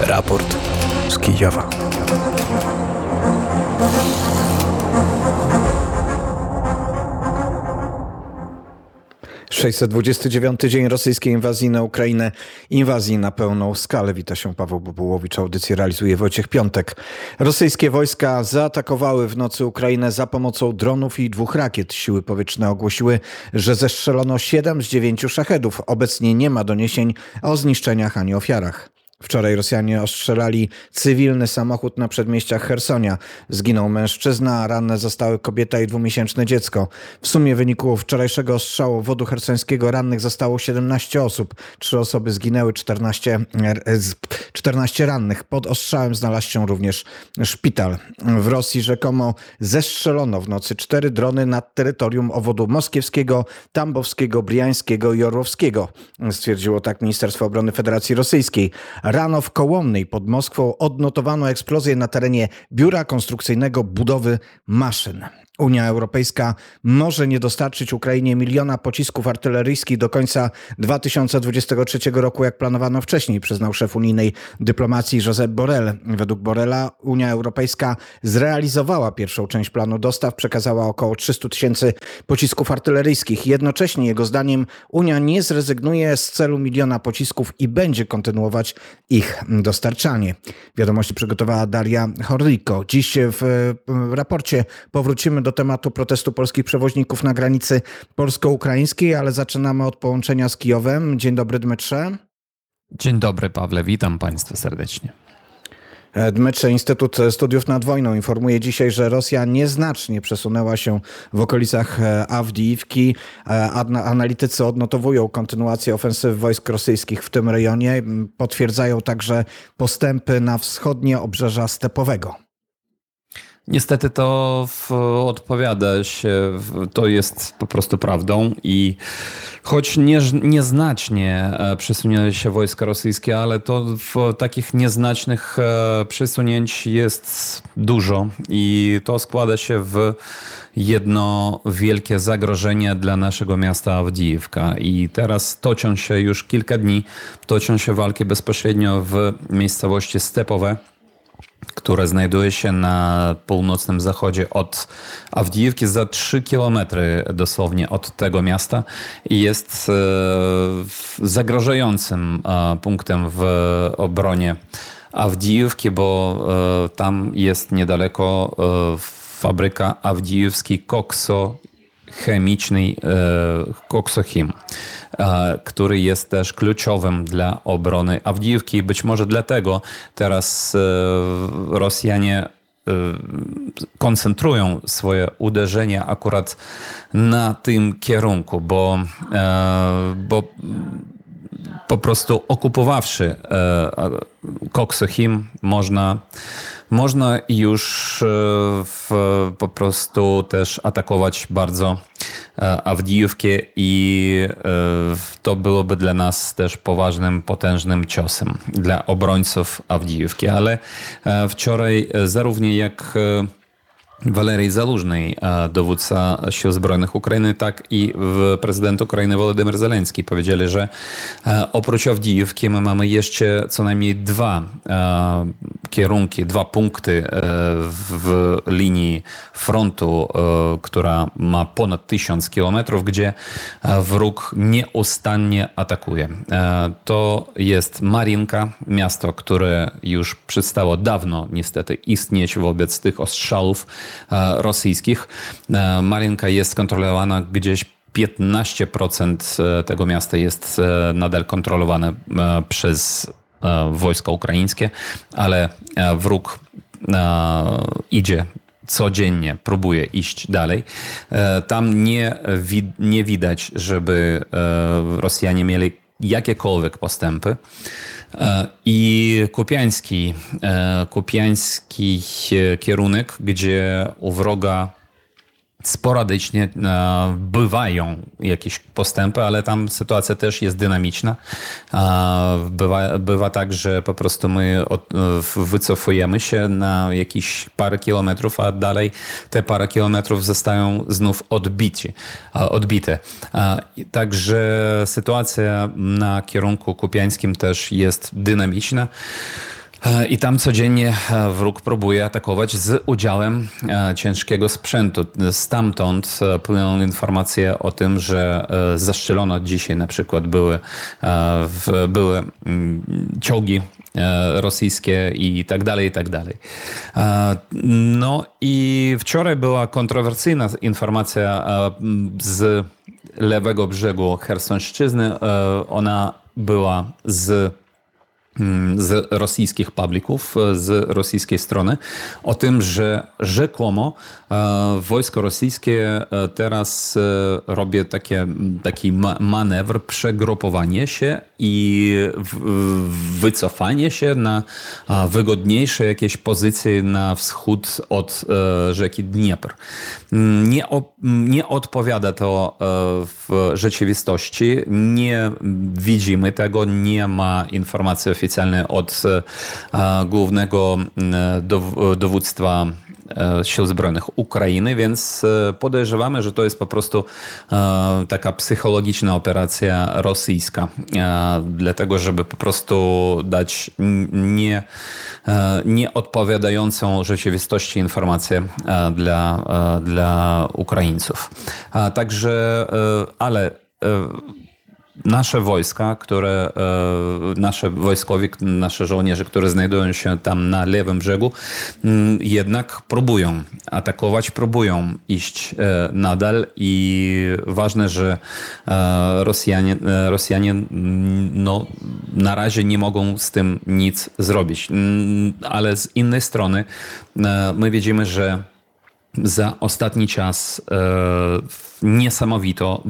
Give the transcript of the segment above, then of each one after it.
Raport z Kijowa. ...629 dzień rosyjskiej inwazji na Ukrainę, inwazji na pełną skalę. Wita się Paweł Bobułowicz, audycję realizuje Wojciech Piątek. Rosyjskie wojska zaatakowały w nocy Ukrainę za pomocą dronów i dwóch rakiet. Siły powietrzne ogłosiły, że zestrzelono 7 z 9 szachedów. Obecnie nie ma doniesień o zniszczeniach ani ofiarach. Wczoraj Rosjanie ostrzelali cywilny samochód na przedmieściach Hersonia. Zginął mężczyzna, a ranne zostały kobieta i dwumiesięczne dziecko. W sumie w wyniku wczorajszego ostrzału wodu hersońskiego rannych zostało 17 osób. Trzy osoby zginęły, 14, 14 rannych. Pod ostrzałem znalazł się również szpital. W Rosji rzekomo zestrzelono w nocy cztery drony nad terytorium obwodu moskiewskiego, tambowskiego, briańskiego i orłowskiego. Stwierdziło tak Ministerstwo Obrony Federacji Rosyjskiej. Rano w Kołomnej pod Moskwą odnotowano eksplozję na terenie biura konstrukcyjnego budowy maszyn. Unia Europejska może nie dostarczyć Ukrainie miliona pocisków artyleryjskich do końca 2023 roku, jak planowano wcześniej, przyznał szef unijnej dyplomacji Josep Borrell. Według Borrella Unia Europejska zrealizowała pierwszą część planu dostaw, przekazała około 300 tysięcy pocisków artyleryjskich. Jednocześnie, jego zdaniem, Unia nie zrezygnuje z celu miliona pocisków i będzie kontynuować ich dostarczanie. Wiadomości przygotowała Daria Horliko. Dziś w raporcie powrócimy do tematu protestu polskich przewoźników na granicy polsko-ukraińskiej, ale zaczynamy od połączenia z Kijowem. Dzień dobry, Dmytrze. Dzień dobry, Pawle. Witam Państwa serdecznie. Dmytrze, Instytut Studiów nad Wojną informuje dzisiaj, że Rosja nieznacznie przesunęła się w okolicach Awdijiwki. Analitycy odnotowują kontynuację ofensywy wojsk rosyjskich w tym rejonie. Potwierdzają także postępy na wschodnie obrzeża stepowego. Niestety to w, odpowiada się, to jest po prostu prawdą i choć nie, nieznacznie przesunęły się wojska rosyjskie, ale to w takich nieznacznych przesunięć jest dużo i to składa się w jedno wielkie zagrożenie dla naszego miasta Awdijewka. I teraz toczą się już kilka dni, toczą się walki bezpośrednio w miejscowości Stepowe które znajduje się na północnym zachodzie od Awdijewki, za 3 kilometry dosłownie od tego miasta i jest zagrażającym punktem w obronie Awdijewki, bo tam jest niedaleko fabryka Awdijewski Kokso chemiczny Koksochim który jest też kluczowym dla obrony Awdijiwki. Być może dlatego teraz Rosjanie koncentrują swoje uderzenia akurat na tym kierunku, bo, bo po prostu okupowawszy Koksochim można można już w, po prostu też atakować bardzo Awdijówkę i to byłoby dla nas też poważnym, potężnym ciosem dla obrońców Awdijówki. Ale wczoraj zarówno jak Walerii Zalużnej, dowódca Sił Zbrojnych Ukrainy, tak i prezydent Ukrainy Wolodymyr Zelenski powiedzieli, że oprócz Awdijówki my mamy jeszcze co najmniej dwa kierunki, dwa punkty w linii frontu, która ma ponad tysiąc kilometrów, gdzie wróg nieustannie atakuje. To jest Marinka, miasto, które już przestało dawno niestety istnieć wobec tych ostrzałów rosyjskich. Marinka jest kontrolowana gdzieś 15% tego miasta jest nadal kontrolowane przez wojska ukraińskie, ale wróg idzie codziennie próbuje iść dalej. Tam nie, nie widać, żeby Rosjanie mieli jakiekolwiek postępy. I kupiański, kupiański kierunek, gdzie u wroga sporadycznie bywają jakieś postępy, ale tam sytuacja też jest dynamiczna. Bywa, bywa tak, że po prostu my wycofujemy się na jakieś parę kilometrów, a dalej te parę kilometrów zostają znów odbici, odbite. Także sytuacja na kierunku kupiańskim też jest dynamiczna. E, I tam codziennie e, wróg próbuje atakować z udziałem e, ciężkiego sprzętu. Stamtąd płyną informacje o tym, że zaszczelono dzisiaj na przykład były, były mm, czołgi rosyjskie i tak dalej, i tak dalej. No i wczoraj była kontrowersyjna informacja z lewego brzegu Chersonszczyzny. Ona była z z rosyjskich publików, e, z rosyjskiej strony, o tym, że rzekomo e, wojsko rosyjskie e, teraz robi takie, taki manewr, przegrupowanie się i wycofanie się na wygodniejsze jakieś pozycje na wschód od rzeki Dniepr. Mm, nie, nie odpowiada to w rzeczywistości, nie widzimy tego, nie ma informacji oficjalnej oficjalny od e, głównego e, dowództwa e, Sił Zbrojnych Ukrainy, więc podejrzewamy, że to jest po prostu taka psychologiczna operacja rosyjska, dlatego żeby po prostu dać nie, nieodpowiadającą rzeczywistości informację dla, dla Ukraińców. Także, ale nasze wojska, które, e, nasze wojskowi, nasze żołnierze, które znajdują się tam na lewym brzegu, mm, jednak próbują atakować, próbują iść e, nadal i ważne, że e, Rosjanie, Rosjanie mm, no, na razie nie mogą z tym nic zrobić. Mm, ale z innej strony my widzimy, że za ostatni czas niesamowito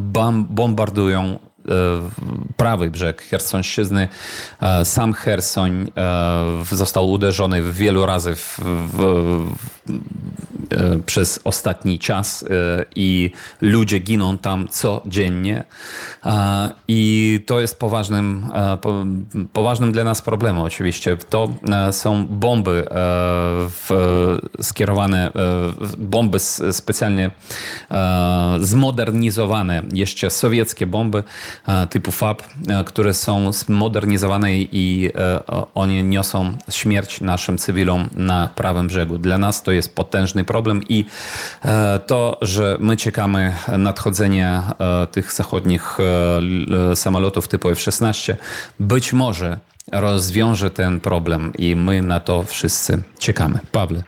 bombardują E, prawy brzeg Chersonszczyzny. E, sam Hersoń e, został uderzony wielu razy w, w, przez ostatni czas i ludzie giną tam codziennie. I to jest poważnym, poważnym dla nas problemem oczywiście. To są bomby skierowane, bomby specjalnie zmodernizowane, jeszcze sowieckie bomby, typu FAB, które są zmodernizowane i one niosą śmierć naszym cywilom na prawym brzegu. Dla nas to jest potężny problem i to, że my czekamy nadchodzenia tych zachodnich samolotów typu F-16, być może rozwiąże ten problem i my na to wszyscy czekamy. Pawle.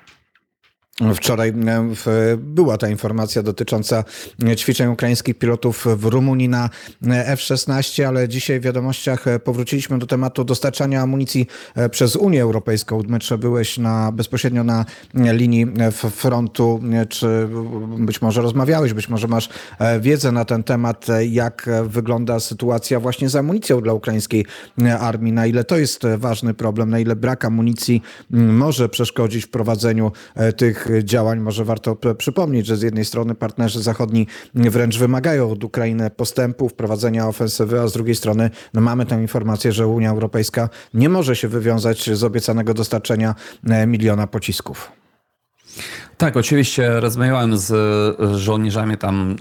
Wczoraj e, była ta informacja dotycząca e, ćwiczeń ukraińskich pilotów w Rumunii na e, F-16, ale dzisiaj w wiadomościach powróciliśmy do tematu dostarczania amunicji przez Unię Europejską. Dmytrze, byłeś na, bezpośrednio na linii frontu. Czy być może rozmawiałeś, być może masz wiedzę na ten temat, jak wygląda sytuacja właśnie z amunicją dla ukraińskiej armii, na ile to jest ważny problem, na ile brak amunicji może przeszkodzić w prowadzeniu tych działań może warto przypomnieć, że z jednej strony partnerzy zachodni wręcz wymagają od Ukrainy postępu, wprowadzenia ofensywy, a z drugiej strony no mamy tę informację, że Unia Europejska nie może się wywiązać z obiecanego dostarczenia e, miliona pocisków. Tak, oczywiście rozmawiałem z żołnierzami tam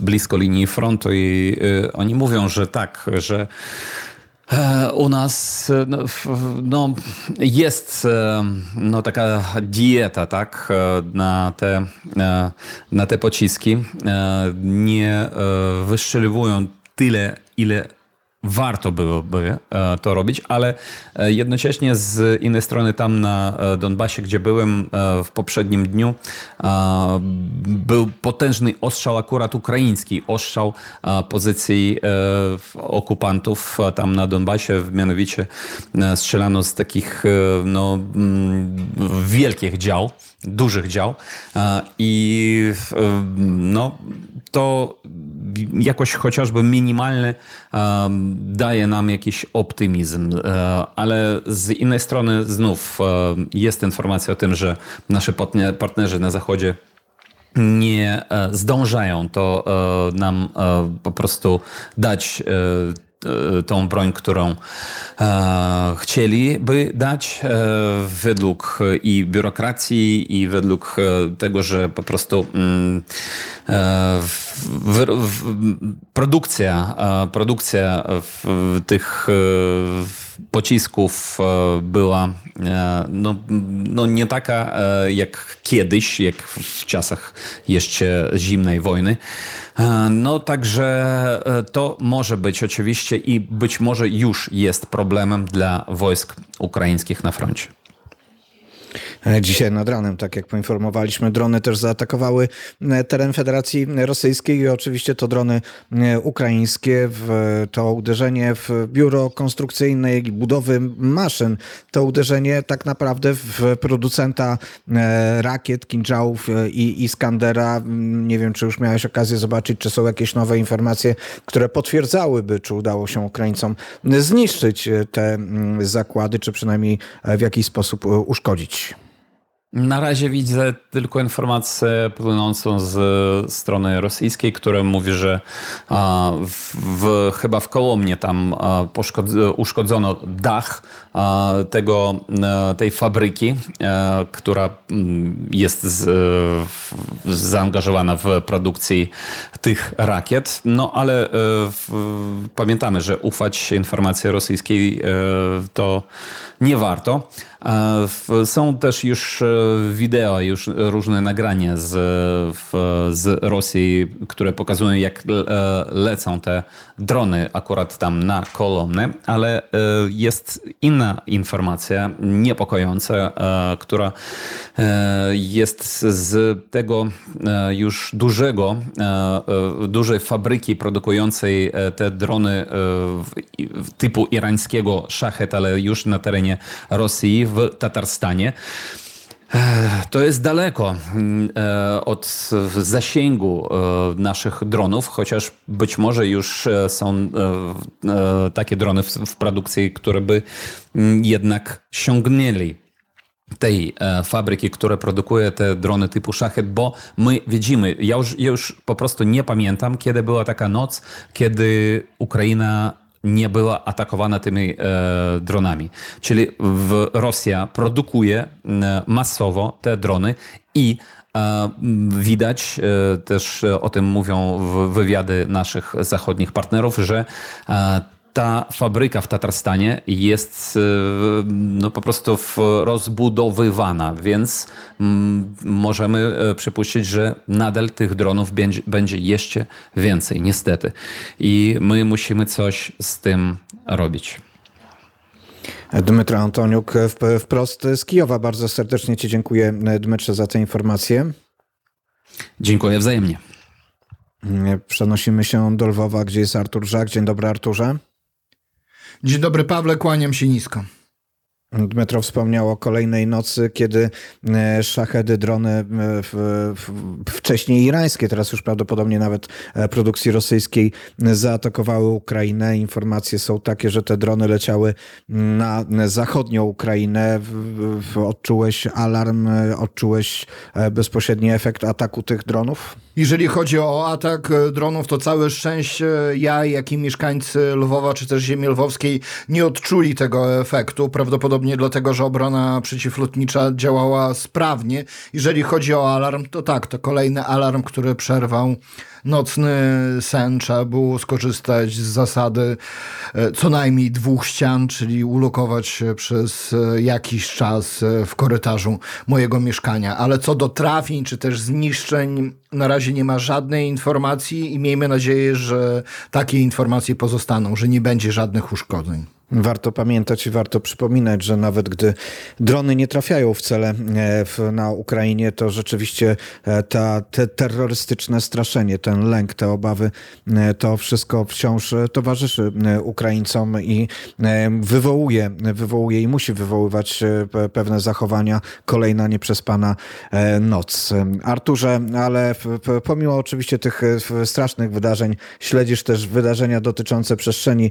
blisko linii frontu i e, oni mówią, że tak, że E, u nas no, no, jest e, no, taka dieta tak, e, na, te, na te pociski. Nie wystrzeliwują tyle, ile warto byłoby e, to robić, ale e, jednocześnie z innej strony tam na e, Donbasie, gdzie byłem w poprzednim dniu, był potężny ostrzał akurat ukraiński, ostrzał pozycji okupantów tam na Donbasie, mianowicie strzelano z takich no, wielkich dział, dużych dział i no, to jakoś chociażby minimalny daje nam jakiś optymizm, e, ale z innej strony znów e, jest informacja o tym, że nasi partnerzy na zachodzie nie e, zdążają to nam po prostu dać tą broń, którą e, chcieliby dać e, według i biurokracji, i według tego, że po prostu mm, produkcja, produkcja tych pocisków była no, no nie taka jak kiedyś, jak w czasach jeszcze zimnej wojny. No także to może być oczywiście i być może już jest problemem dla wojsk ukraińskich na froncie. E, dzisiaj nad ranem, tak jak poinformowaliśmy, drony też zaatakowały e, teren Federacji Rosyjskiej i oczywiście to drony e, ukraińskie. To uderzenie w biuro konstrukcyjne i budowy maszyn, to uderzenie tak naprawdę w producenta rakiet, kinżałów i Iskandera. Nie wiem, czy już miałeś okazję zobaczyć, czy są jakieś nowe informacje, które potwierdzałyby, czy udało się Ukraińcom zniszczyć te zakłady, czy przynajmniej w jakiś sposób uszkodzić. Na razie widzę tylko informację płynącą z strony rosyjskiej, która mówi, że w, w, chyba w Kolomnie tam uszkodzono dach tego, tej fabryki, która mm, jest z, zaangażowana w produkcję tych rakiet. No ale e, pamiętamy, że ufać informacji rosyjskiej e, to nie warto. Są też już e, wideo, już różne nagrania z, z Rosji, które pokazują, jak lecą te drony akurat tam na kolumny, ale jest inna informacja niepokojąca, e, która e, jest z tego e, już dużego, dużej fabryki produkującej te drony typu irańskiego szachet, ale już na terenie Rosji w Tatarstanie. To jest daleko mm, e, od zasięgu e, naszych dronów, chociaż być może już e, są takie drony w produkcji, które by mm, jednak sięgnęli tej fabryki, która produkuje te drony typu szachet, bo my widzimy, ja już, ja już po prostu nie pamiętam, kiedy była taka noc, kiedy Ukraina nie była atakowana tymi e, dronami. Czyli w, Rosja produkuje e, masowo te drony i e, Widać, e, też o tym mówią wywiady naszych zachodnich partnerów, że ta fabryka w Tatarstanie jest e, no, po prostu rozbudowywana, więc mm, możemy e, przypuścić, że nadal tych dronów będzie, będzie jeszcze więcej, niestety. I my musimy coś z tym robić. Dmytro Antoniuk wprost z Kijowa. Bardzo serdecznie Ci dziękuję, Dmytrze, za tę informację. Dziękuję wzajemnie. Przenosimy się do Lwowa, gdzie jest Artur Żak. Dzień dobry, Arturze. Dzień dobry, Pawle, kłaniam się nisko. Dmytro wspomniał o kolejnej nocy, kiedy e, szachedy, drony e, wcześniej irańskie, teraz już prawdopodobnie nawet e, produkcji rosyjskiej zaatakowały Ukrainę. Informacje są takie, że te drony leciały na zachodnią Ukrainę. Odczułeś alarm, odczułeś bezpośredni efekt ataku tych dronów? Jeżeli chodzi o atak dronów, to całe szczęście ja, jak i mieszkańcy Lwowa, czy też ziemi lwowskiej nie odczuli tego efektu. Prawdopodobnie dlatego, że obrona przeciwlotnicza działała sprawnie. Jeżeli chodzi o alarm, to tak, to kolejny alarm, który przerwał nocny sen. Trzeba było skorzystać z zasady e, co najmniej dwóch ścian, czyli ulokować się przez e, jakiś czas e, w korytarzu mojego mieszkania. Ale co do trafień, czy też zniszczeń, na razie nie ma żadnej informacji i miejmy nadzieję, że takie informacje pozostaną, że nie będzie żadnych uszkodzeń. Warto pamiętać i warto przypominać, że nawet gdy drony nie trafiają w cele e, w, na Ukrainie, to rzeczywiście e, ta, te terrorystyczne straszenie, ten lęk, te obawy, e, to wszystko wciąż towarzyszy Ukraińcom i wywołuje, wywołuje i musi wywoływać pewne zachowania. Kolejna nieprzespana noc. Arturze, ale pomimo oczywiście tych strasznych wydarzeń, śledzisz też wydarzenia dotyczące przestrzeni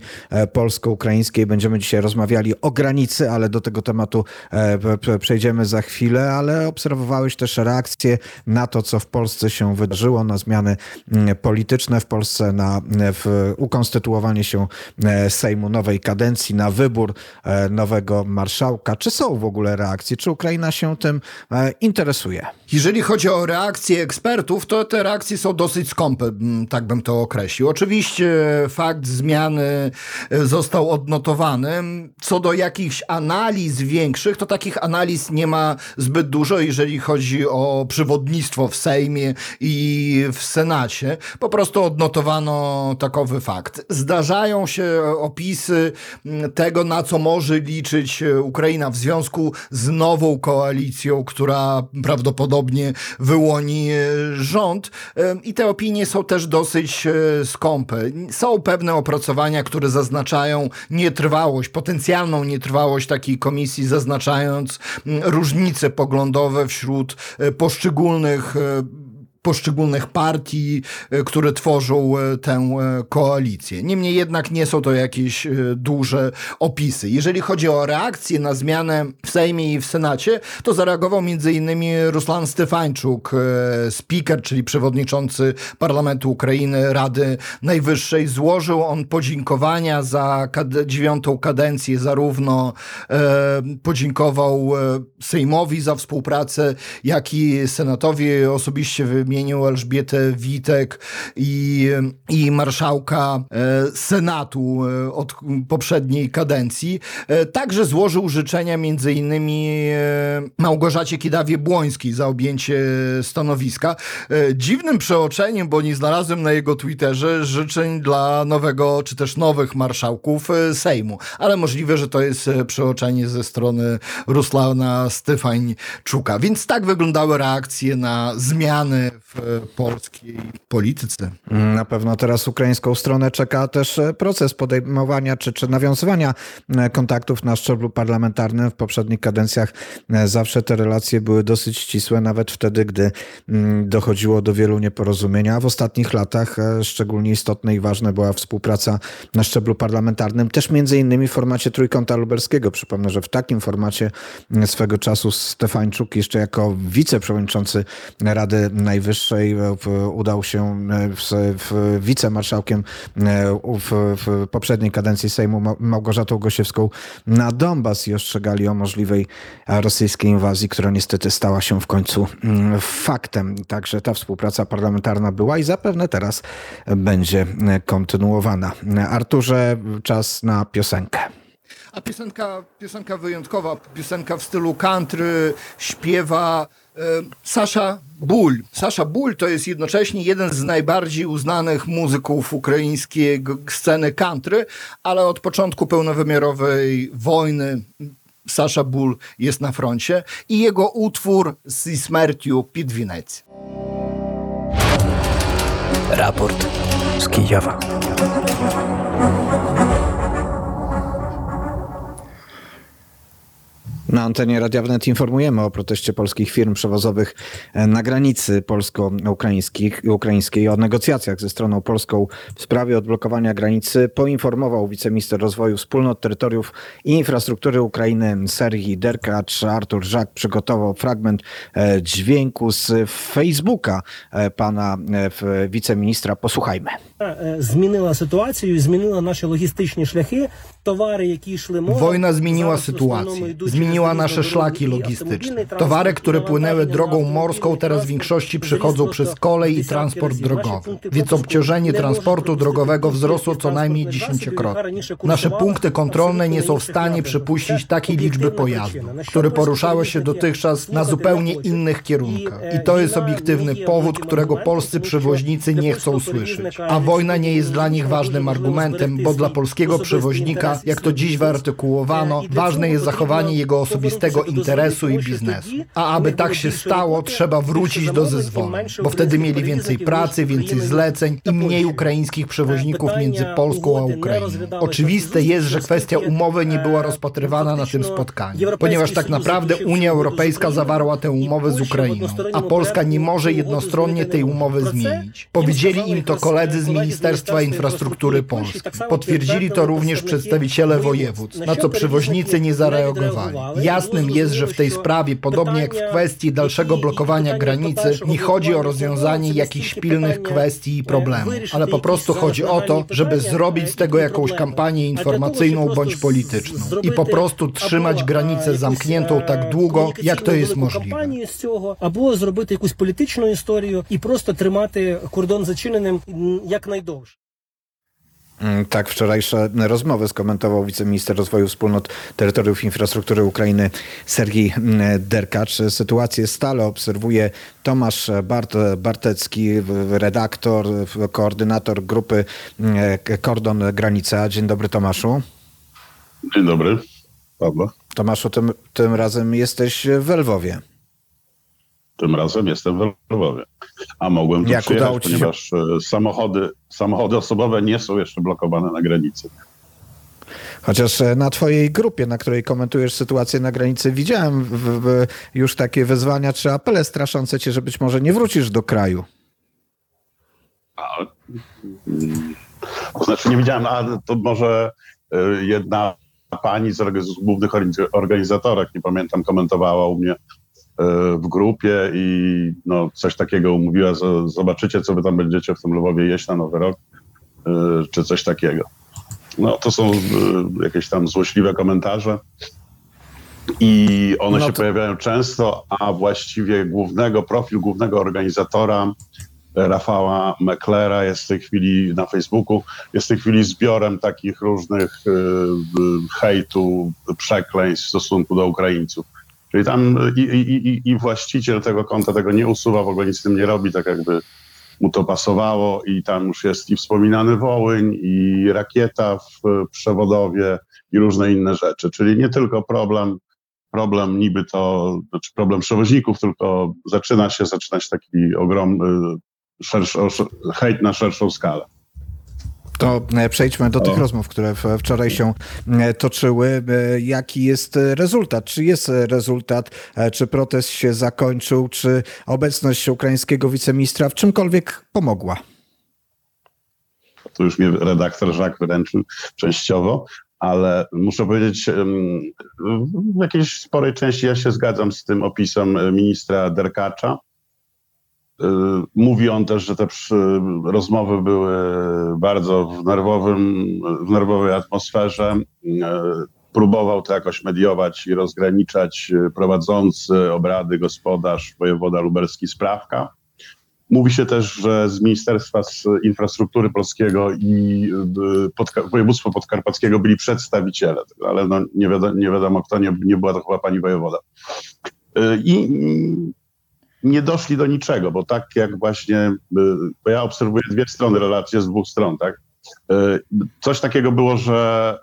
polsko-ukraińskiej Będziemy dzisiaj rozmawiali o granicy, ale do tego tematu e, przejdziemy za chwilę, ale obserwowałeś też reakcje na to, co w Polsce się wydarzyło, na zmiany mm, polityczne w Polsce, na w ukonstytuowanie się e, Sejmu nowej kadencji, na wybór e, nowego marszałka. Czy są w ogóle reakcje? Czy Ukraina się tym interesuje? Jeżeli chodzi o reakcje ekspertów, to te reakcje są dosyć skąpe, tak bym to określił. Oczywiście fakt zmiany został odnotowany. Co do jakichś analiz większych, to takich analiz nie ma zbyt dużo, jeżeli chodzi o przewodnictwo w Sejmie i w Senacie. Po prostu odnotowano takowy fakt. Zdarzają się opisy tego, na co może liczyć Ukraina w związku z nową koalicją, która prawdopodobnie wyłoni rząd. I te opinie są też dosyć skąpe. Są pewne opracowania, które zaznaczają nietrwałość, potencjalną nietrwałość takiej komisji, zaznaczając różnice poglądowe wśród poszczególnych poszczególnych partii, e, które tworzą e, tę e, koalicję. Niemniej jednak nie są to jakieś duże opisy. Jeżeli chodzi o reakcję na zmianę w Sejmie i w Senacie, to zareagował m.in. Ruslan Stefańczuk, speaker, czyli przewodniczący Parlamentu Ukrainy, Rady Najwyższej. Złożył on podziękowania za kad dziewiątą kadencję, zarówno e, podziękował Sejmowi za współpracę, jak i Senatowi osobiście wymienił Elżbietę Witek i, i marszałka e, Senatu e, od poprzedniej kadencji. E, także złożył życzenia między innymi Małgorzacie Kidawie-Błońskiej za objęcie stanowiska. Dziwnym przeoczeniem, bo nie znalazłem na jego Twitterze życzeń dla nowego, czy też nowych marszałków Sejmu. Ale możliwe, że to jest przeoczenie ze strony Ruslana Stefańczuka. Więc tak wyglądały reakcje na zmiany w polskiej polityce. Na pewno teraz ukraińską stronę czeka też e, proces podejmowania czy, czy nawiązywania e, kontaktów na szczeblu parlamentarnym. W poprzednich kadencjach e, zawsze te relacje były dosyć ścisłe, nawet wtedy, gdy mm, dochodziło do wielu nieporozumień. A w ostatnich latach szczególnie istotne i ważne była współpraca na szczeblu parlamentarnym, też między innymi w formacie Trójkąta Lubelskiego. Przypomnę, że w takim formacie swego czasu Stefańczuk jeszcze jako wiceprzewodniczący Rady Najwyższej Najwyższej udał się e, w, wicemarszałkiem e, w, w poprzedniej kadencji Sejmu Małgorzatą Gosiewską na Donbas i ostrzegali o możliwej rosyjskiej inwazji, która niestety stała się w końcu mm, faktem. Także ta współpraca parlamentarna była i zapewne teraz będzie kontynuowana. Arturze, czas na piosenkę. A piosenka, piosenka wyjątkowa, piosenka w stylu country, śpiewa e, Sasza Ból. Sasza Ból to jest jednocześnie jeden z najbardziej uznanych muzyków ukraińskiej sceny country, ale od początku pełnowymiarowej wojny Sasza Ból jest na froncie i jego utwór z śmiercią pід Raport z Kijowa. Na antenie Radia Wnet informujemy o proteście polskich firm przewozowych e, na granicy polsko-ukraińskiej, o negocjacjach ze stroną polską w sprawie odblokowania granicy. Poinformował wiceminister rozwoju wspólnot terytoriów i infrastruktury Ukrainy Serhii Derkacz. Artur Żak przygotował fragment e, dźwięku z Facebooka e, pana wiceministra. Posłuchajmy. Zmieniła sytuację, zmieniła nasze logistyczne Wojna zmieniła sytuację. Zmieniła nasze szlaki logistyczne. Towary, które płynęły drogą morską, teraz w większości przychodzą przez kolej i transport drogowy. Więc obciążenie transportu drogowego wzrosło co najmniej dziesięciokrotnie. Nasze punkty kontrolne nie są w stanie przypuścić takiej liczby pojazdów, które poruszały się dotychczas na zupełnie innych kierunkach. I to jest obiektywny powód, którego polscy przewoźnicy nie chcą słyszeć. A wojna nie jest dla nich ważnym argumentem, bo dla polskiego przewoźnika, jak to dziś wyartykułowano, ważne jest zachowanie jego osobistego interesu i biznesu. A aby tak się stało, trzeba wrócić do zezwoleń, bo wtedy mieli więcej pracy, więcej zleceń i mniej ukraińskich przewoźników między Polską a Ukrainą. Oczywiste jest, że kwestia umowy nie była rozpatrywana na tym spotkaniu, ponieważ tak naprawdę Unia Europejska zawarła tę umowę z Ukrainą, a Polska nie może jednostronnie tej umowy zmienić. Powiedzieli im to koledzy z Ministerstwa Infrastruktury Polski. Potwierdzili to również przedstawiciele przedstawiciele województw, na co przewoźnicy nie zareagowali. Jasnym jest, że w tej sprawie, podobnie jak w kwestii dalszego blokowania granicy, nie chodzi o rozwiązanie jakichś pilnych kwestii i problemów, ale po prostu chodzi o to, żeby zrobić z tego jakąś kampanię informacyjną bądź polityczną i po prostu trzymać granicę zamkniętą tak długo, jak to jest możliwe. A było zrobić jakąś polityczną historię i prosto trzymać kordon zaczynionym jak najdłużej. Tak, wczorajsze rozmowy skomentował wiceminister rozwoju wspólnot terytoriów infrastruktury Ukrainy Sergiej mm, Derkacz. Sytuację stale obserwuje Tomasz Bart Bartecki, redaktor, koordynator grupy mm, Kordon Granica. Dzień dobry Tomaszu. Dzień dobry, Pawło. Tomaszu, tym, tym razem jesteś w Lwowie. Tym razem jestem w Lwowie. A mogłem tu Jak przyjechać, ci się- ponieważ e, samochody, samochody osobowe nie są jeszcze blokowane na granicy. Chociaż e, na twojej grupie, na której komentujesz sytuację na granicy, widziałem w, w, już takie wezwania czy apele straszące cię, że być może nie wrócisz do kraju. A, mm, to znaczy nie widziałem, a to może e, jedna pani z, z głównych orga- organizatorek, nie pamiętam, komentowała u mnie w grupie i no, coś takiego mówiła, zobaczycie, co wy tam będziecie w tym Lwowie jeść na Nowy Rok, e, czy coś takiego. No to są e, jakieś tam złośliwe komentarze i one No się to- pojawiają często, a właściwie głównego, profil głównego organizatora Rafała Meklera jest w tej chwili na Facebooku, jest w tej chwili zbiorem takich różnych hejtu, przekleństw w stosunku do Ukraińców. Czyli tam i, i, i, i właściciel tego konta tego nie usuwa, w ogóle nic z tym nie robi, tak jakby mu to pasowało i tam już jest i wspominany Wołyń, i rakieta w y, przewodowie i różne inne rzeczy. Czyli nie tylko problem, problem niby to, znaczy problem przewoźników, tylko zaczyna się, zaczyna się taki ogromny, szerszy, hejt na szerszą skalę. To e, przejdźmy do tych O. rozmów, które wczoraj się e, toczyły. E, Jaki jest rezultat? Czy jest rezultat? Czy protest się zakończył? Czy obecność ukraińskiego wiceministra w czymkolwiek pomogła? Tu już mnie redaktor Żak wyręczył częściowo, ale muszę powiedzieć, w jakiejś sporej części ja się zgadzam z tym opisem ministra Derkacza. Y, Mówi on też, że te rozmowy były bardzo w, nerwowym, w nerwowej atmosferze. Y, Próbował to jakoś mediować i rozgraniczać y, prowadzący obrady gospodarz wojewoda lubelski Sprawka. Mówi się też, że z Ministerstwa z Infrastruktury Polskiego i podka- województwa podkarpackiego byli przedstawiciele, ale no nie, wiadomo, nie wiadomo kto, nie, nie była to chyba pani wojewoda. I nie doszli do niczego, bo tak jak właśnie, y, bo ja obserwuję dwie strony relacji z dwóch stron, tak? Y, Coś takiego było, że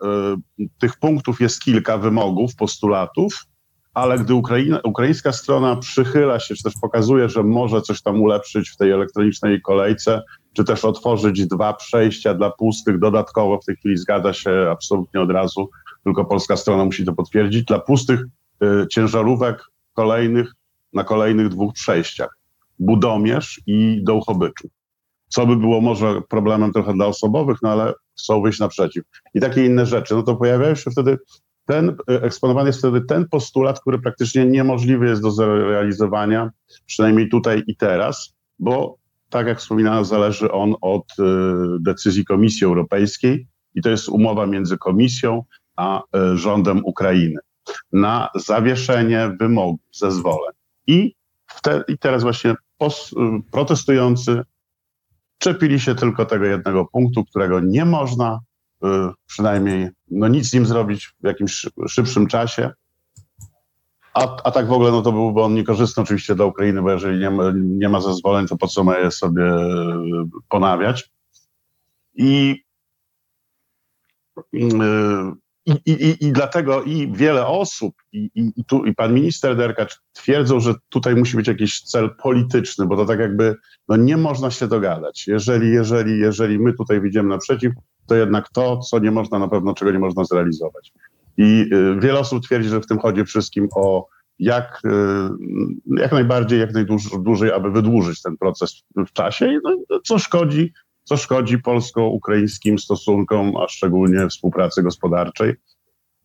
y, tych punktów jest kilka wymogów, postulatów, ale gdy Ukraina, ukraińska strona przychyla się, czy też pokazuje, że może coś tam ulepszyć w tej elektronicznej kolejce, czy też otworzyć dwa przejścia dla pustych dodatkowo, w tej chwili zgadza się absolutnie od razu, tylko polska strona musi to potwierdzić, dla pustych y, ciężarówek kolejnych na kolejnych dwóch przejściach. Budomierz i Dołchobyczu. Co by było może problemem trochę dla osobowych, no ale chcą wyjść naprzeciw. I takie inne rzeczy. No to pojawiają się wtedy ten, y, eksponowany jest wtedy ten postulat, który praktycznie niemożliwy jest do zrealizowania, przynajmniej tutaj i teraz, bo tak jak wspominałem, zależy on od y, decyzji Komisji Europejskiej i to jest umowa między Komisją a y, rządem Ukrainy na zawieszenie wymogów, zezwoleń. I, wte, i teraz właśnie pos, protestujący czepili się tylko tego jednego punktu, którego nie można y, przynajmniej no nic z nim zrobić w jakimś szy- szybszym czasie. A, a tak w ogóle no to byłby on niekorzystny oczywiście dla Ukrainy, bo jeżeli nie ma, nie ma zezwoleń, to po co ma je sobie y, ponawiać. I, y, i, i, i, dlatego i wiele osób, i, i, i tu i pan minister Derkacz twierdzą, że tutaj musi być jakiś cel polityczny, bo to tak jakby no nie można się dogadać. Jeżeli, jeżeli, jeżeli my tutaj wyjdziemy naprzeciw, to jednak to, co nie można, na pewno czego nie można zrealizować. I y, wiele osób twierdzi, że w tym chodzi wszystkim o jak, y, jak najbardziej, jak najdłużej, aby wydłużyć ten proces w czasie, no, co szkodzi, co szkodzi polsko-ukraińskim stosunkom, a szczególnie współpracy gospodarczej,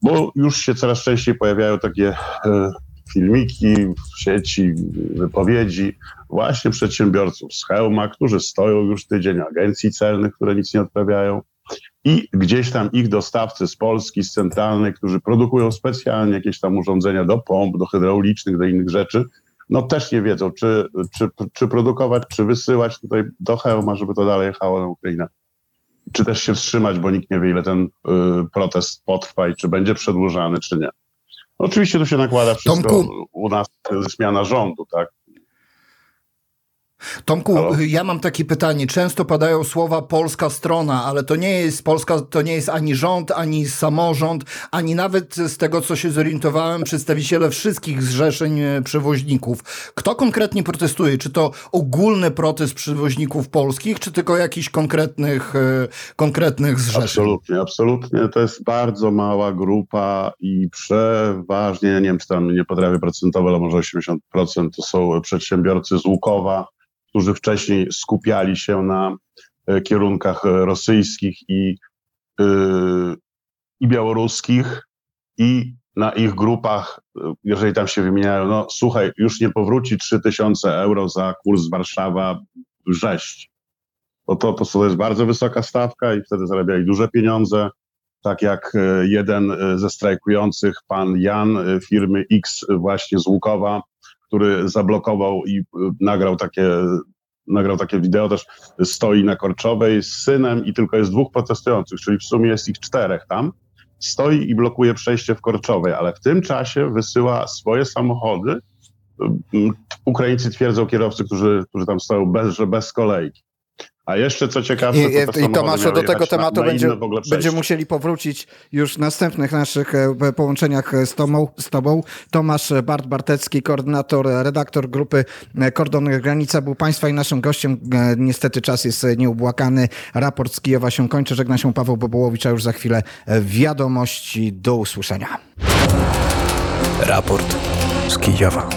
bo już się coraz częściej pojawiają takie y, filmiki w sieci, wypowiedzi właśnie przedsiębiorców z Hełma, którzy stoją już tydzień, agencji celnych, które nic nie odprawiają i gdzieś tam ich dostawcy z Polski, z centralnej, którzy produkują specjalnie jakieś tam urządzenia do pomp, do hydraulicznych, do innych rzeczy, no też nie wiedzą, czy, czy, czy produkować, czy wysyłać tutaj do Hełma, żeby to dalej jechało na Ukrainę. czy też się wstrzymać, bo nikt nie wie, ile ten y, protest potrwa i czy będzie przedłużany, czy nie. Oczywiście tu się nakłada wszystko Tomku. u nas zmiana rządu, tak? Tomku, Halo? ja mam takie pytanie. Często padają słowa polska strona, ale to nie jest Polska, to nie jest ani rząd, ani samorząd, ani nawet z tego, co się zorientowałem, przedstawiciele wszystkich zrzeszeń e, przewoźników. Kto konkretnie protestuje? Czy to ogólny protest przewoźników polskich, czy tylko jakichś konkretnych, e, konkretnych zrzeszeń? Absolutnie, absolutnie. To jest bardzo mała grupa i przeważnie, nie wiem, czy tam nie potrafię procentowo, ale może 80% to są przedsiębiorcy z Łukowa, którzy wcześniej skupiali się na e, kierunkach e, rosyjskich i, yy, i białoruskich i na ich grupach, e, jeżeli tam się wymieniają, no słuchaj, już nie powróci 3000 euro za kurs Warszawa-Rześć bo to, to, to jest bardzo wysoka stawka i wtedy zarabiali duże pieniądze. Tak jak e, jeden e, ze strajkujących, pan Jan e, firmy X właśnie z Łukowa, który zablokował i e, nagrał takie, nagrał takie wideo też, stoi na Korczowej z synem i tylko jest dwóch protestujących, czyli w sumie jest ich czterech tam. Stoi i blokuje przejście w Korczowej, ale w tym czasie wysyła swoje samochody. M, Ukraińcy twierdzą kierowcy, którzy, którzy tam stoją bez, że bez kolejki. A jeszcze co ciekawsze, I, to i, Tomaszu, do tego jechać na- tematu na będzie, będziemy musieli powrócić już w następnych naszych e, połączeniach z tobą. Z tobą. Tomasz Bart Bartecki, koordynator, redaktor grupy e, Kordon Granica był Państwa i naszym gościem. E, Niestety czas jest e, nieubłakany. Raport z Kijowa się kończy. Żegna się Paweł Bobołowicz, a już za chwilę e, wiadomości. Do usłyszenia. Raport z Kijowa.